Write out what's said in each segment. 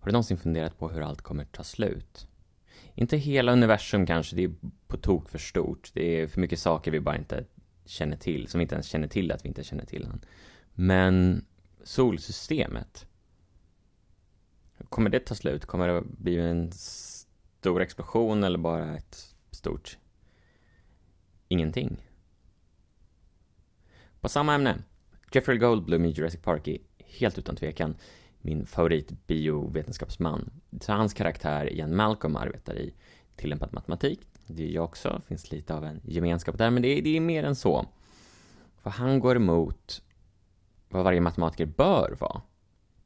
Har du någonsin funderat på hur allt kommer ta slut? Inte hela universum kanske, det är på tok för stort. Det är för mycket saker vi bara inte känner till, som vi inte ens känner till att vi inte känner till än. Men solsystemet, kommer det ta slut? Kommer det bli en stor explosion eller bara ett stort ingenting? På samma ämne, Jeffrey Goldblum i Jurassic Park är helt utan tvekan min favorit biovetenskapsman. Så hans karaktär Ian Malcolm arbetar i tillämpad matematik. Det är jag också, det finns lite av en gemenskap där, men det är, det är mer än så. För han går emot vad varje matematiker bör vara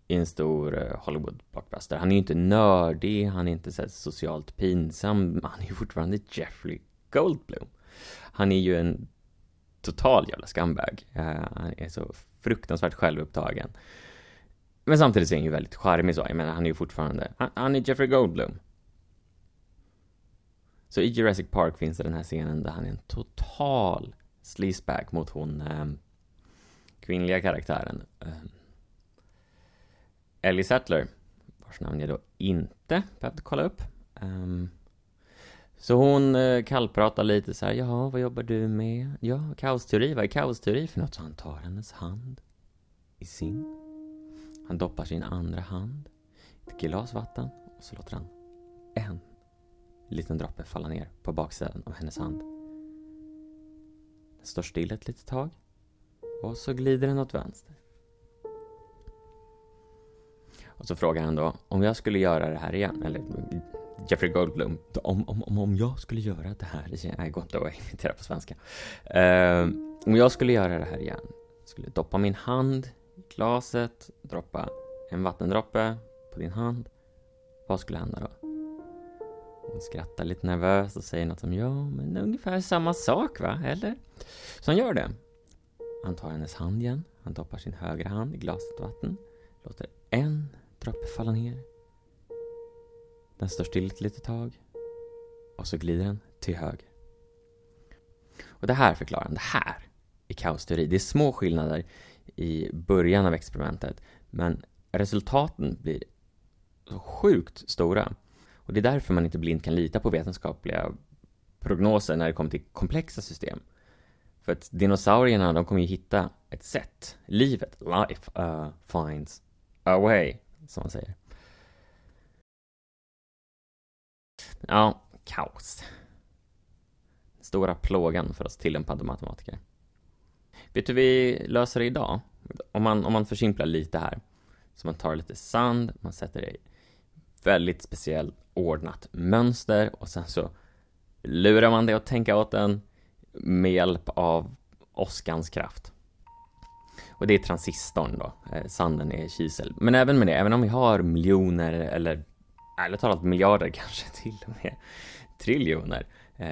i en stor eh, Hollywood-blockbuster. Han är ju inte nördig, han är inte så socialt pinsam, han är ju fortfarande Jeffrey Goldblum. Han är ju en total jävla skambag. Uh, eh, han är så fruktansvärt självupptagen. Men samtidigt så är han ju väldigt charmig så, jag menar han är ju fortfarande, han, han är Jeffrey Goldblum. Så i Jurassic Park finns det den här scenen där han är en total sleazeback mot hon eh, kvinnliga karaktären. Eh, Ellie Sattler, vars namn jag då inte behövde kolla upp. Um, så hon eh, kallpratar lite så här, jaha, vad jobbar du med? Ja, kaosteori, vad är kaosteori för något? Så han tar hennes hand i sin. Han doppar sin andra hand i ett glas vatten och så låter han en liten droppe falla ner på baksidan av hennes hand. Den står still ett litet tag och så glider den åt vänster. Och så frågar han då, om jag skulle göra det här igen, eller Jeffrey Goldblum, om, om, om jag skulle göra det här igen, nej, går inte att imitera på svenska. Uh, om jag skulle göra det här igen, skulle doppa min hand glaset, droppa en vattendroppe på din hand, vad skulle hända då? Hon skrattar lite nervöst och säger något som ja, men ungefär samma sak va, eller? Så han gör det. Han tar hennes hand igen, han doppar sin högra hand i glaset vatten, låter en droppe falla ner. Den står still ett litet tag och så glider den till höger. Och det här förklarar han, det här är kaosteori. Det är små skillnader i början av experimentet, men resultaten blir så sjukt stora. Och det är därför man inte blint kan lita på vetenskapliga prognoser när det kommer till komplexa system. För att dinosaurierna, de kommer ju hitta ett sätt. Livet, life, uh, finds a way, som man säger. Ja, kaos. Stora plågan för oss tillämpade matematiker. Vet du hur vi löser det idag? Om man, om man försimplar lite här. Så man tar lite sand, man sätter det i väldigt speciellt ordnat mönster och sen så lurar man det att tänka åt den med hjälp av åskans kraft. Och det är transistorn då, eh, sanden är kisel. Men även med det, även om vi har miljoner eller ärligt talat miljarder kanske till och med triljoner eh,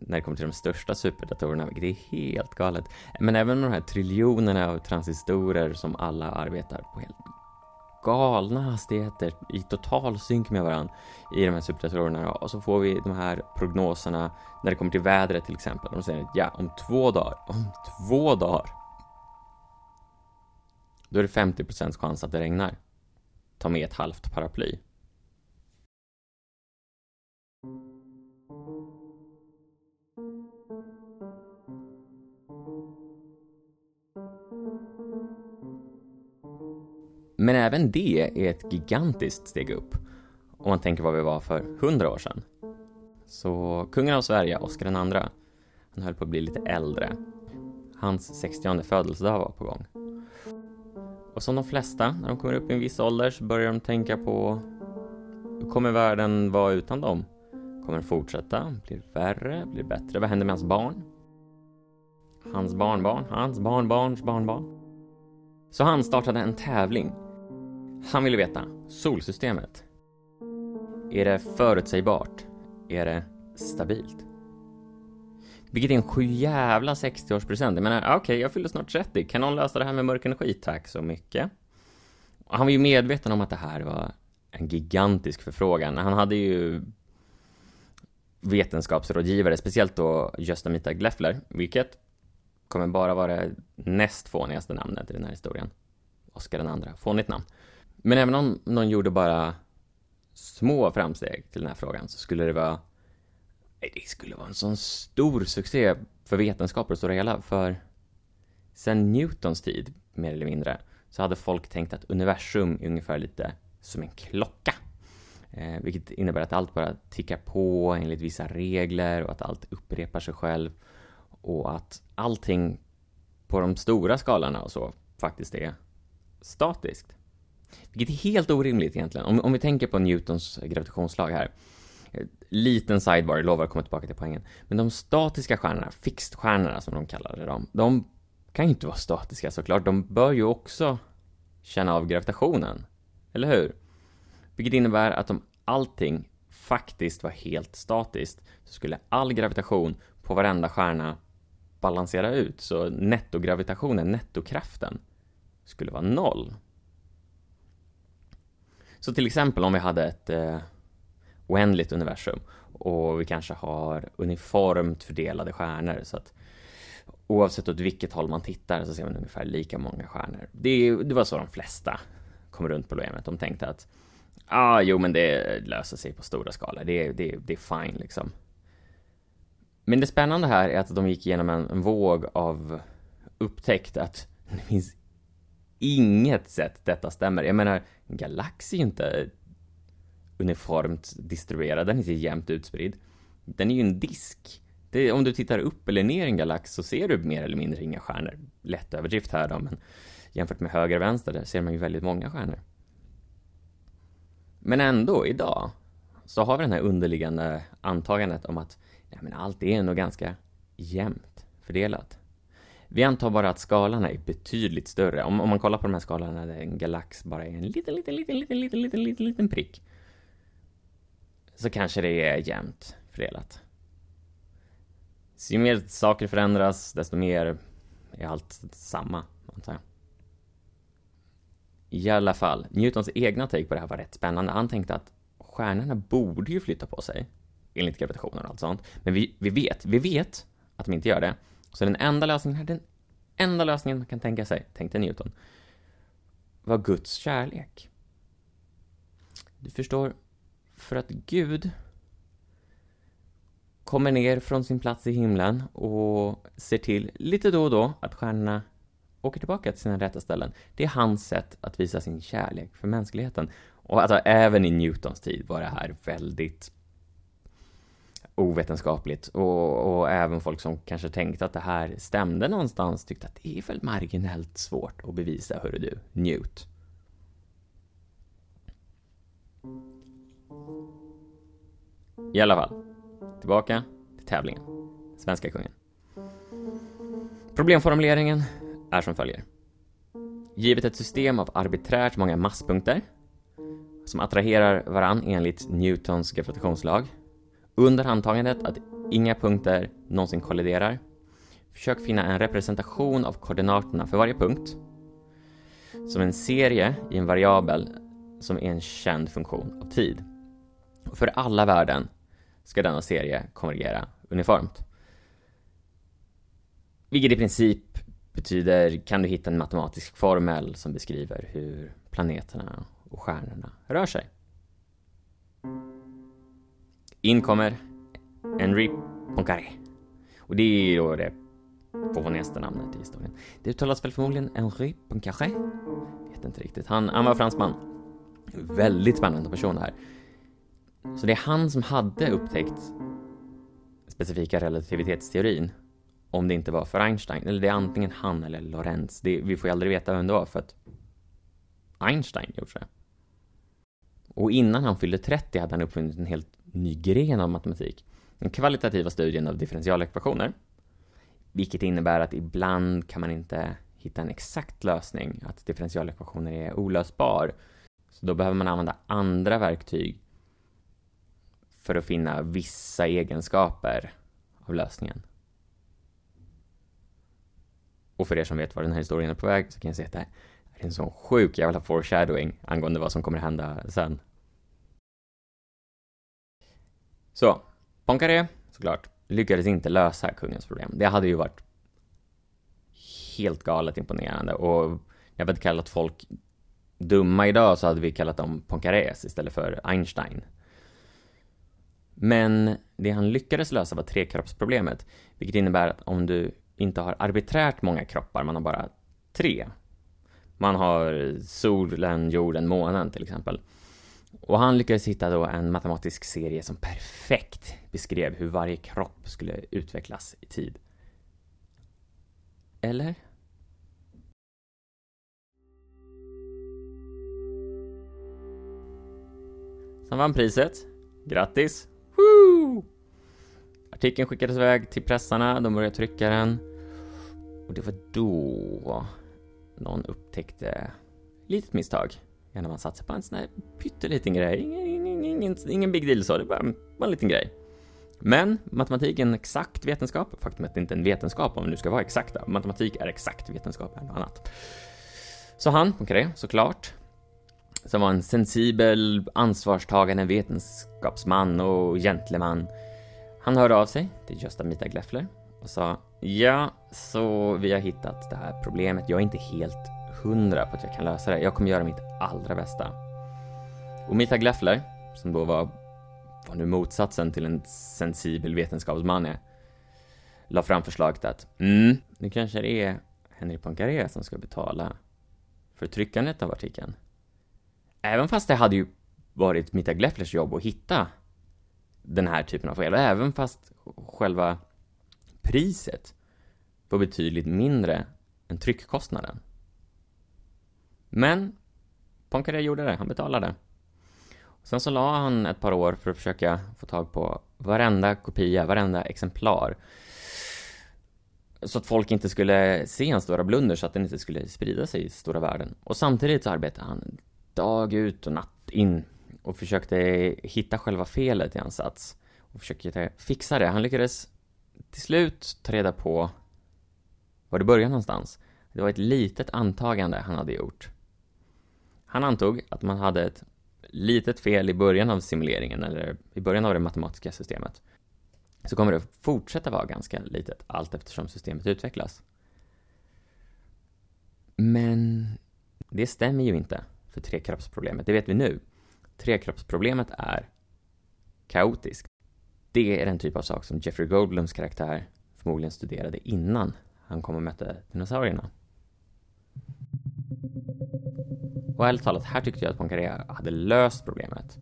när det kommer till de största superdatorerna, vilket är helt galet. Men även de här triljonerna av transistorer som alla arbetar på helt galna hastigheter i total synk med varandra i de här superdatorerna och så får vi de här prognoserna när det kommer till vädret till exempel. De säger att ja, om två dagar, om två dagar då är det 50% chans att det regnar. Ta med ett halvt paraply. Men även det är ett gigantiskt steg upp om man tänker vad vi var för hundra år sedan. Så kungen av Sverige, Oscar II, han höll på att bli lite äldre. Hans 60 födelsedag var på gång. Och som de flesta, när de kommer upp i en viss ålder så börjar de tänka på hur kommer världen vara utan dem? Kommer den fortsätta? Blir det värre? Blir det bättre? Vad händer med hans barn? Hans barnbarn? Hans barnbarns barnbarn? Så han startade en tävling han ville veta, solsystemet. Är det förutsägbart? Är det stabilt? Vilket är en sjujävla 60-årspresent. Jag menar, okej, okay, jag fyller snart 30. Kan någon lösa det här med mörk energi? Tack så mycket. Och han var ju medveten om att det här var en gigantisk förfrågan. Han hade ju vetenskapsrådgivare, speciellt då Gösta Mita Gleffler, vilket kommer bara vara det näst fånigaste namnet i den här historien. Oskar den andra, fånigt namn. Men även om någon gjorde bara små framsteg till den här frågan så skulle det vara det skulle vara en sån stor succé för vetenskapen och stora hela, för sen Newtons tid, mer eller mindre, så hade folk tänkt att universum är ungefär lite som en klocka. Eh, vilket innebär att allt bara tickar på enligt vissa regler och att allt upprepar sig själv och att allting på de stora skalorna och så faktiskt är statiskt. Vilket är helt orimligt egentligen. Om, om vi tänker på Newtons gravitationslag här. Eh, liten sidebar, jag lovar att komma tillbaka till poängen. Men de statiska stjärnorna, fixstjärnorna som de kallade dem, de kan ju inte vara statiska såklart. De bör ju också känna av gravitationen. Eller hur? Vilket innebär att om allting faktiskt var helt statiskt så skulle all gravitation på varenda stjärna balansera ut. Så nettogravitationen, nettokraften, skulle vara noll. Så till exempel om vi hade ett eh, oändligt universum och vi kanske har uniformt fördelade stjärnor så att oavsett åt vilket håll man tittar så ser man ungefär lika många stjärnor. Det, det var så de flesta kom runt problemet. De tänkte att ah, jo, men det löser sig på stora skalor. Det, det, det är fine liksom. Men det spännande här är att de gick igenom en, en våg av upptäckt att det finns inget sätt detta stämmer. Jag menar, en galax är ju inte uniformt distribuerad, den är inte jämnt utspridd. Den är ju en disk. Det, om du tittar upp eller ner i en galax så ser du mer eller mindre inga stjärnor. Lätt överdrift här då, men jämfört med höger och vänster där ser man ju väldigt många stjärnor. Men ändå, idag, så har vi den här underliggande antagandet om att ja, men allt är nog ganska jämnt fördelat. Vi antar bara att skalarna är betydligt större. Om, om man kollar på de här skalorna där en galax bara är en liten, liten, liten, liten, liten, liten, liten, liten prick. Så kanske det är jämnt fördelat. Så ju mer saker förändras, desto mer är allt samma, antar jag. I alla fall, Newtons egna take på det här var rätt spännande. Han tänkte att stjärnorna borde ju flytta på sig, enligt gravitationen och allt sånt. Men vi, vi vet, vi vet att de inte gör det. Så den enda lösningen här, den enda lösningen man kan tänka sig, tänkte Newton, var Guds kärlek. Du förstår, för att Gud kommer ner från sin plats i himlen och ser till lite då och då att stjärnorna åker tillbaka till sina rätta ställen. Det är hans sätt att visa sin kärlek för mänskligheten. Och alltså, även i Newtons tid var det här väldigt ovetenskapligt och, och, även folk som kanske tänkte att det här stämde någonstans tyckte att det är väl marginellt svårt att bevisa, hörru du, Newt. I alla fall, tillbaka till tävlingen. Svenska kungen. Problemformuleringen är som följer. Givet ett system av arbiträrt många masspunkter som attraherar varann enligt Newtons gravitationslag under antagandet att inga punkter någonsin kolliderar Försök finna en representation av koordinaterna för varje punkt som en serie i en variabel som är en känd funktion av tid. För alla värden ska denna serie konvergera uniformt. Vilket i princip betyder kan du hitta en matematisk formel som beskriver hur planeterna och stjärnorna rör sig. In kommer Henry Poincaré. Och det är då det fånigaste namnet i historien. Det uttalas väl förmodligen Henri Poincaré? Vet inte riktigt. Han, han var fransman. Väldigt spännande person här. Så det är han som hade upptäckt specifika relativitetsteorin om det inte var för Einstein. Eller det är antingen han eller Lorentz. Det, vi får ju aldrig veta vem det var för att Einstein gjorde det. Och innan han fyllde 30 hade han uppfunnit en helt ny gren av matematik. Den kvalitativa studien av differentialekvationer. Vilket innebär att ibland kan man inte hitta en exakt lösning, att differentialekvationer är olösbar. Så då behöver man använda andra verktyg för att finna vissa egenskaper av lösningen. Och för er som vet var den här historien är på väg så kan jag säga att det här är en sån sjuk jävla foreshadowing angående vad som kommer hända sen. Så, Poincaré, såklart, lyckades inte lösa kungens problem. Det hade ju varit helt galet imponerande och jag hade kallat folk dumma idag så hade vi kallat dem Poincarés istället för Einstein. Men det han lyckades lösa var trekroppsproblemet, vilket innebär att om du inte har arbiträrt många kroppar, man har bara tre. Man har solen, jorden, månen till exempel. Och han lyckades hitta då en matematisk serie som perfekt beskrev hur varje kropp skulle utvecklas i tid. Eller? Han vann priset. Grattis! Woo! Artikeln skickades iväg till pressarna, de började trycka den. Och det var då någon upptäckte ett litet misstag. Ja, när man satsar på en sån här pytteliten grej. Ingen, ingen, ingen, ingen big deal så, det var bara en liten grej. Men matematik är en exakt vetenskap. Faktum är att det inte är en vetenskap om vi nu ska vara exakta. Matematik är exakt vetenskap, är något annat. Så han, okej, såklart, som var en sensibel, ansvarstagande vetenskapsman och gentleman. Han hörde av sig till Gösta Mita Gleffler och sa Ja, så vi har hittat det här problemet. Jag är inte helt hundra på att jag kan lösa det. Jag kommer göra mitt allra bästa. Och Mita Gleffler, som då var, var nu motsatsen till en sensibel vetenskapsman är, la fram förslaget att mm, nu kanske det är Henry Poincaré som ska betala för tryckandet av artikeln. Även fast det hade ju varit Mita Glefflers jobb att hitta den här typen av fel, även fast själva priset var betydligt mindre än tryckkostnaden. Men Poincaré gjorde det, han betalade. Sen så la han ett par år för att försöka få tag på varenda kopia, varenda exemplar. Så att folk inte skulle se hans stora blunder, så att den inte skulle sprida sig i stora världen. Och samtidigt så arbetade han dag ut och natt in och försökte hitta själva felet i hans sats. Och försökte fixa det. Han lyckades till slut ta reda på var det började någonstans. Det var ett litet antagande han hade gjort. Han antog att man hade ett litet fel i början av simuleringen, eller i början av det matematiska systemet. Så kommer det fortsätta vara ganska litet allt eftersom systemet utvecklas. Men det stämmer ju inte för trekroppsproblemet, det vet vi nu. Trekroppsproblemet är kaotiskt. Det är den typ av sak som Jeffrey Goldblums karaktär förmodligen studerade innan han kom och mötte dinosaurierna. Och ärligt talat, här tyckte jag att Poincaré hade löst problemet.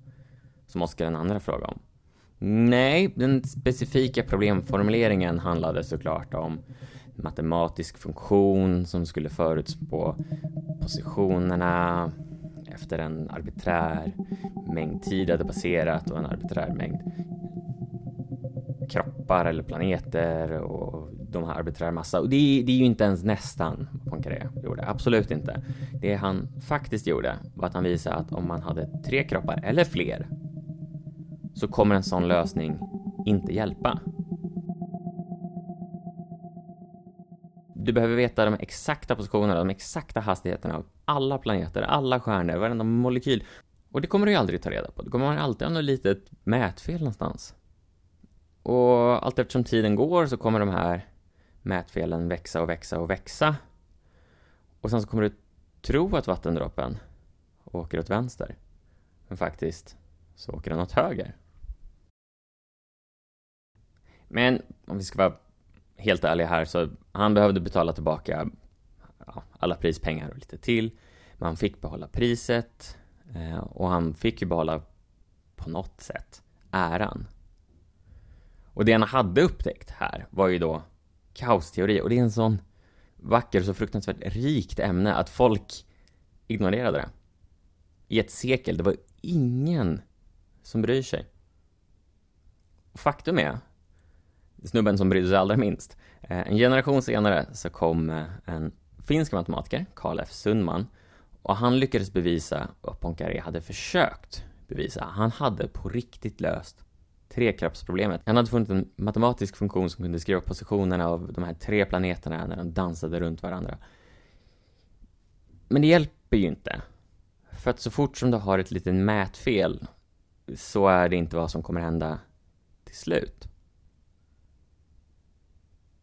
Som Oskar den andra frågade om. Nej, den specifika problemformuleringen handlade såklart om matematisk funktion som skulle förutspå positionerna efter en arbiträr mängd tid hade passerat och en arbiträr mängd kroppar eller planeter och de här arbiträra massa. Och det, det är ju inte ens nästan vad Poincaré gjorde. Absolut inte. Det han faktiskt gjorde var att han visade att om man hade tre kroppar eller fler så kommer en sån lösning inte hjälpa. Du behöver veta de exakta positionerna, de exakta hastigheterna av alla planeter, alla stjärnor, varenda molekyl. Och det kommer du ju aldrig ta reda på. Det kommer alltid ha något litet mätfel någonstans. Och allt eftersom tiden går så kommer de här mätfelen växa och växa och växa. Och sen så kommer du tro att vattendroppen åker åt vänster. Men faktiskt så åker den åt höger. Men om vi ska vara helt ärliga här så han behövde betala tillbaka ja, alla prispengar och lite till. Men han fick behålla priset eh, och han fick ju behålla på något sätt äran. Och det han hade upptäckt här var ju då kaosteori och det är en sån vacker och så fruktansvärt rikt ämne att folk ignorerade det. I ett sekel, det var ingen som bryr sig. Och faktum är, snubben som brydde sig allra minst, eh, en generation senare så kom eh, en finsk matematiker, Karl F Sundman, och han lyckades bevisa vad Poincaré hade försökt bevisa. Han hade på riktigt löst trekraftsproblemet. Han hade funnit en matematisk funktion som kunde skriva positionerna av de här tre planeterna när de dansade runt varandra. Men det hjälper ju inte. För att så fort som du har ett litet mätfel så är det inte vad som kommer hända till slut.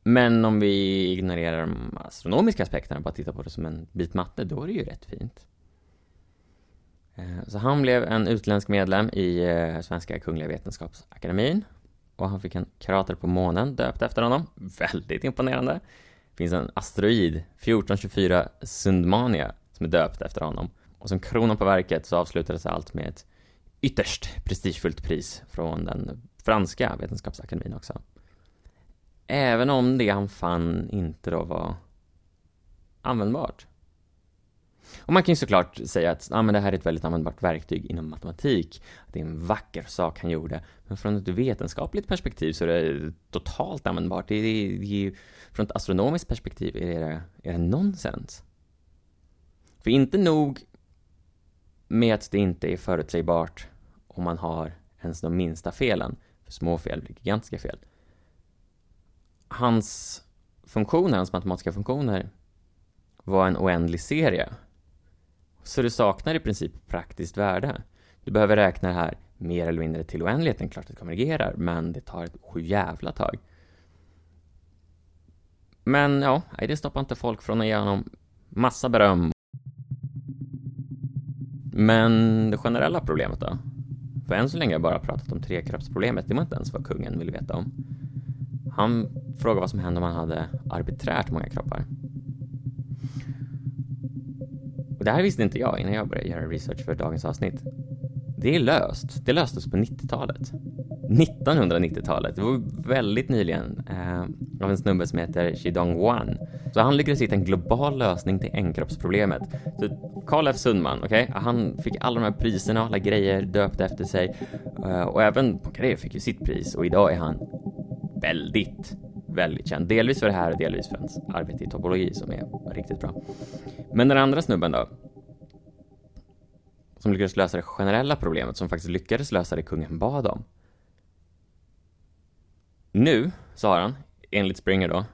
Men om vi ignorerar de astronomiska aspekterna och bara tittar på det som en bit matte, då är det ju rätt fint. Eh, så han blev en utländsk medlem i eh, Svenska Kungliga Vetenskapsakademin och han fick en krater på månen döpt efter honom. Väldigt imponerande. Det finns en asteroid, 1424 Sundmania, som är döpt efter honom. Och som kronan på verket så avslutades allt med ett ytterst prestigefullt pris från den franska vetenskapsakademin också. Även om det han fann inte då var användbart. Och man kan ju såklart säga att ah, men det här är ett väldigt användbart verktyg inom matematik. Det är en vacker sak han gjorde. Men från ett vetenskapligt perspektiv så är det totalt användbart. Det är, det är, från ett astronomiskt perspektiv är det, är det nonsens. För inte nog med att det inte är förutsägbart om man har ens de minsta felen, för små fel blir gigantiska fel. Hans funktioner, hans matematiska funktioner, var en oändlig serie. Så det saknar i princip praktiskt värde. Du behöver räkna det här mer eller mindre till oändligheten, klart att det konvergerar, men det tar ett sjujävla tag. Men ja, det stoppar inte folk från att ge honom massa beröm. Men det generella problemet då? För än så länge har jag bara pratat om trekroppsproblemet, det var inte ens vad kungen ville veta om. Han frågade vad som hände om man hade arbiträrt många kroppar. Och det här visste inte jag innan jag började göra research för dagens avsnitt. Det är löst. Det löstes på 90-talet. 1990-talet. Det var väldigt nyligen eh, av en snubbe som heter Shidong Wan. Så han lyckades hitta en global lösning till enkroppsproblemet. Så Carl F Sundman, okej, okay? han fick alla de här priserna och alla grejer döpta efter sig. Eh, och även Poincaré fick ju sitt pris och idag är han väldigt, väldigt känd. Delvis för det här och delvis för hans arbete i topologi som är riktigt bra. Men den andra snubben då? Som lyckades lösa det generella problemet, som faktiskt lyckades lösa det kungen bad om. Nu, sa han, enligt Springer då,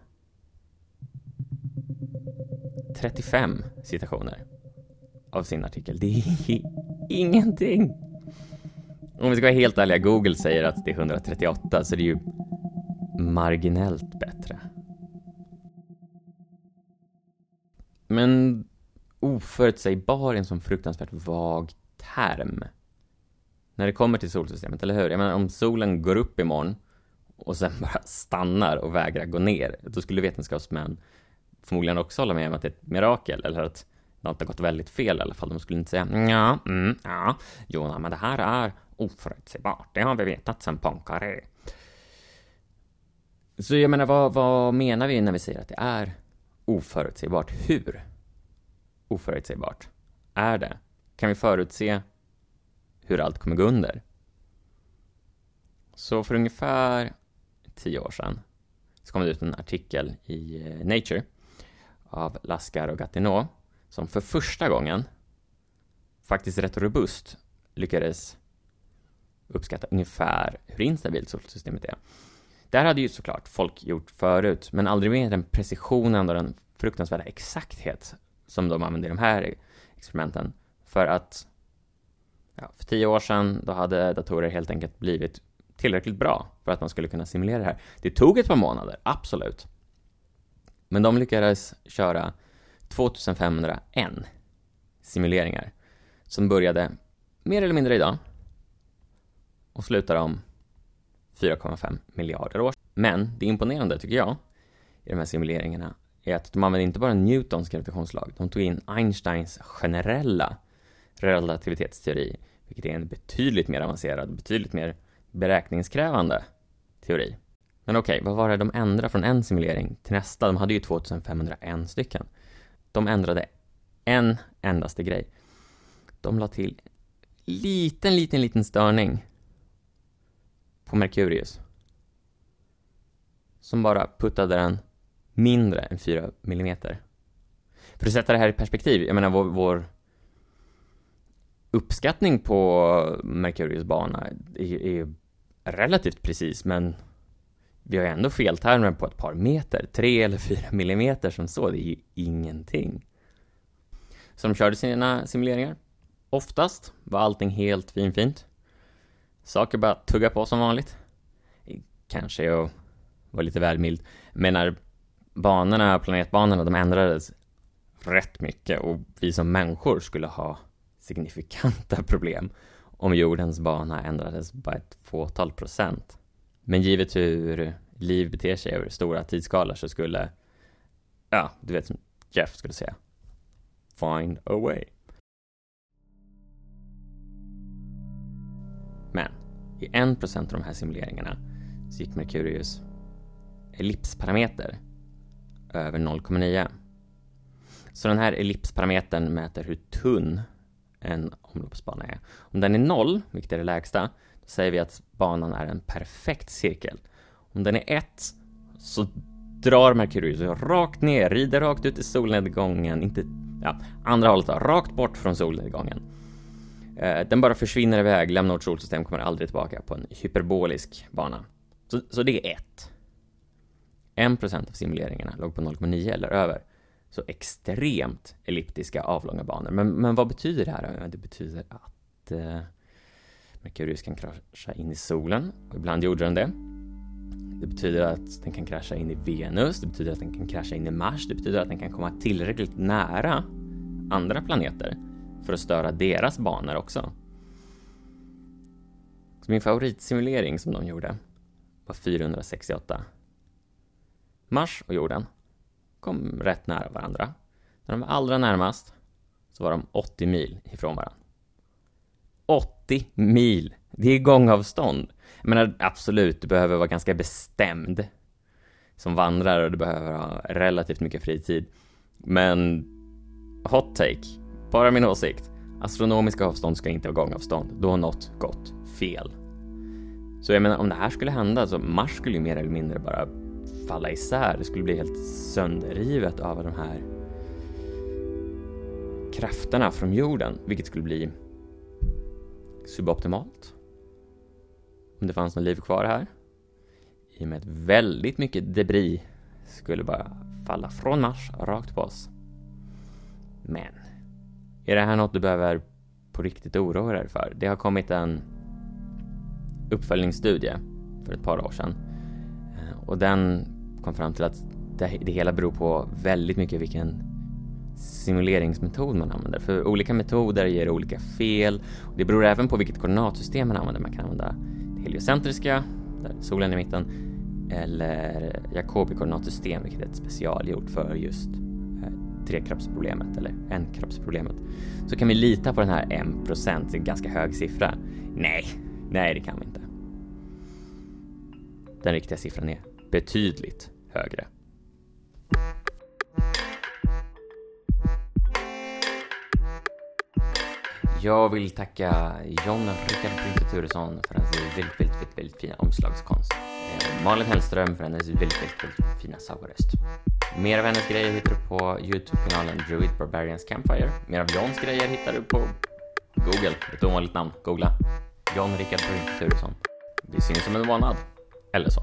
35 citationer av sin artikel. Det är ingenting! Om vi ska vara helt ärliga, Google säger att det är 138, så det är ju marginellt bättre. Men oförutsägbar är en sån fruktansvärt vag term. När det kommer till solsystemet, eller hur? Jag menar, om solen går upp imorgon och sen bara stannar och vägrar gå ner, då skulle vetenskapsmän förmodligen också hålla med om att det är ett mirakel, eller att något har gått väldigt fel i alla fall. De skulle inte säga ja, mm, ja, jo, men det här är oförutsägbart. Det har vi vetat sedan Poincaré. Så jag menar, vad, vad menar vi när vi säger att det är oförutsägbart? Hur oförutsägbart är det? Kan vi förutse hur allt kommer gå under? Så för ungefär tio år sedan så kom det ut en artikel i eh, Nature av Laskar och Gatineau som för första gången faktiskt rätt robust lyckades uppskatta ungefär hur instabilt solsystemet är. Där hade ju såklart folk gjort förut, men aldrig med den precisionen och den fruktansvärda exakthet som de använder i de här experimenten. För att ja, för tio år sedan, då hade datorer helt enkelt blivit tillräckligt bra för att man skulle kunna simulera det här. Det tog ett par månader, absolut. Men de lyckades köra 2501 simuleringar som började mer eller mindre idag och slutar om 4,5 miljarder år. Men det imponerande, tycker jag, i de här simuleringarna är att de använde inte bara Newtons gravitationslag, de tog in Einsteins generella relativitetsteori, vilket är en betydligt mer avancerad, betydligt mer beräkningskrävande teori. Men okej, okay, vad var det de ändrade från en simulering till nästa? De hade ju 2501 stycken. De ändrade en endaste grej. De la till liten, liten, liten störning på Merkurius. Som bara puttade den mindre än 4 millimeter. För att sätta det här i perspektiv, jag menar vår, vår uppskattning på Merkurius bana är, är, relativt precis, men vi har ju ändå feltermer på ett par meter, 3 eller 4 millimeter som så, det är ju ingenting. Så de körde sina simuleringar. Oftast var allting helt finfint. Saker bara tugga på som vanligt. Kanske jag var lite väl mild. Men när banorna, planetbanorna, de ändrades rätt mycket och vi som människor skulle ha signifikanta problem om jordens bana ändrades bara ett fåtal procent. Men givet hur liv beter sig över stora tidsskalor så skulle, ja, du vet som Jeff skulle säga, find a way. I 1% av de här simuleringarna så gick Merkurius ellipsparameter över 0,9. Så den här ellipsparametern mäter hur tunn en omloppsbana är. Om den är 0, vilket är det lägsta, då säger vi att banan är en perfekt cirkel. Om den är 1 så drar Merkurius rakt ner, rider rakt ut i solnedgången, inte, ja, andra hållet då, rakt bort från solnedgången. Eh, den bara försvinner iväg, lämnar vårt solsystem, kommer aldrig tillbaka på en hyperbolisk bana. Så, så det är 1. 1% av simuleringarna låg på 0,9 eller över. Så extremt elliptiska avlånga banor. Men, men vad betyder det här? Det betyder att eh, Merkurius kan krascha in i solen och ibland gjorde den det. Det betyder att den kan krascha in i Venus, det betyder att den kan krascha in i Mars, det betyder att den kan komma tillräckligt nära andra planeter för att störa deras banor också. Så min favoritsimulering som de gjorde var 468. Mars och jorden kom rätt nära varandra. När de var allra närmast så var de 80 mil ifrån varandra. 80 mil! Det är gångavstånd. Jag menar absolut, du behöver vara ganska bestämd som vandrare och du behöver ha relativt mycket fritid. Men hot take, bara min åsikt. Astronomiska avstånd ska inte vara gångavstånd. Då har något gått fel. Så jag menar, om det här skulle hända så Mars skulle ju mer eller mindre bara falla isär. Det skulle bli helt sönderrivet av de här krafterna från jorden, vilket skulle bli suboptimalt. Om det fanns något liv kvar här. I och med att väldigt mycket debris skulle bara falla från Mars rakt på oss. Men, är det här något du behöver på riktigt oroa dig för? Det har kommit en uppföljningsstudie för ett par år sedan eh, och den kom fram till att det, det hela beror på väldigt mycket vilken simuleringsmetod man använder. För olika metoder ger olika fel. Det beror även på vilket koordinatsystem man använder. Man kan använda det heliocentriska, där solen är i mitten, eller Jacobi-koordinatsystem, vilket är ett specialgjort för just trekroppsproblemet eller enkroppsproblemet. Så kan vi lita på den här 1%, en ganska hög siffra? Nej, nej det kan vi inte. Den riktiga siffran är betydligt högre. Jag vill tacka John Rickard Brynte Turesson för hans väldigt, väldigt, väldigt, väldigt fina omslagskonst. Eh, Malin Hellström för hennes väldigt, väldigt, väldigt fina sagoröst. Mer av hennes grejer hittar du på Youtube-kanalen Druid Barbarians Campfire. Mer av Johns grejer hittar du på Google, ett ovanligt namn. Googla. John Rickard Brinte Turesson. Vi syns om en månad. Eller så.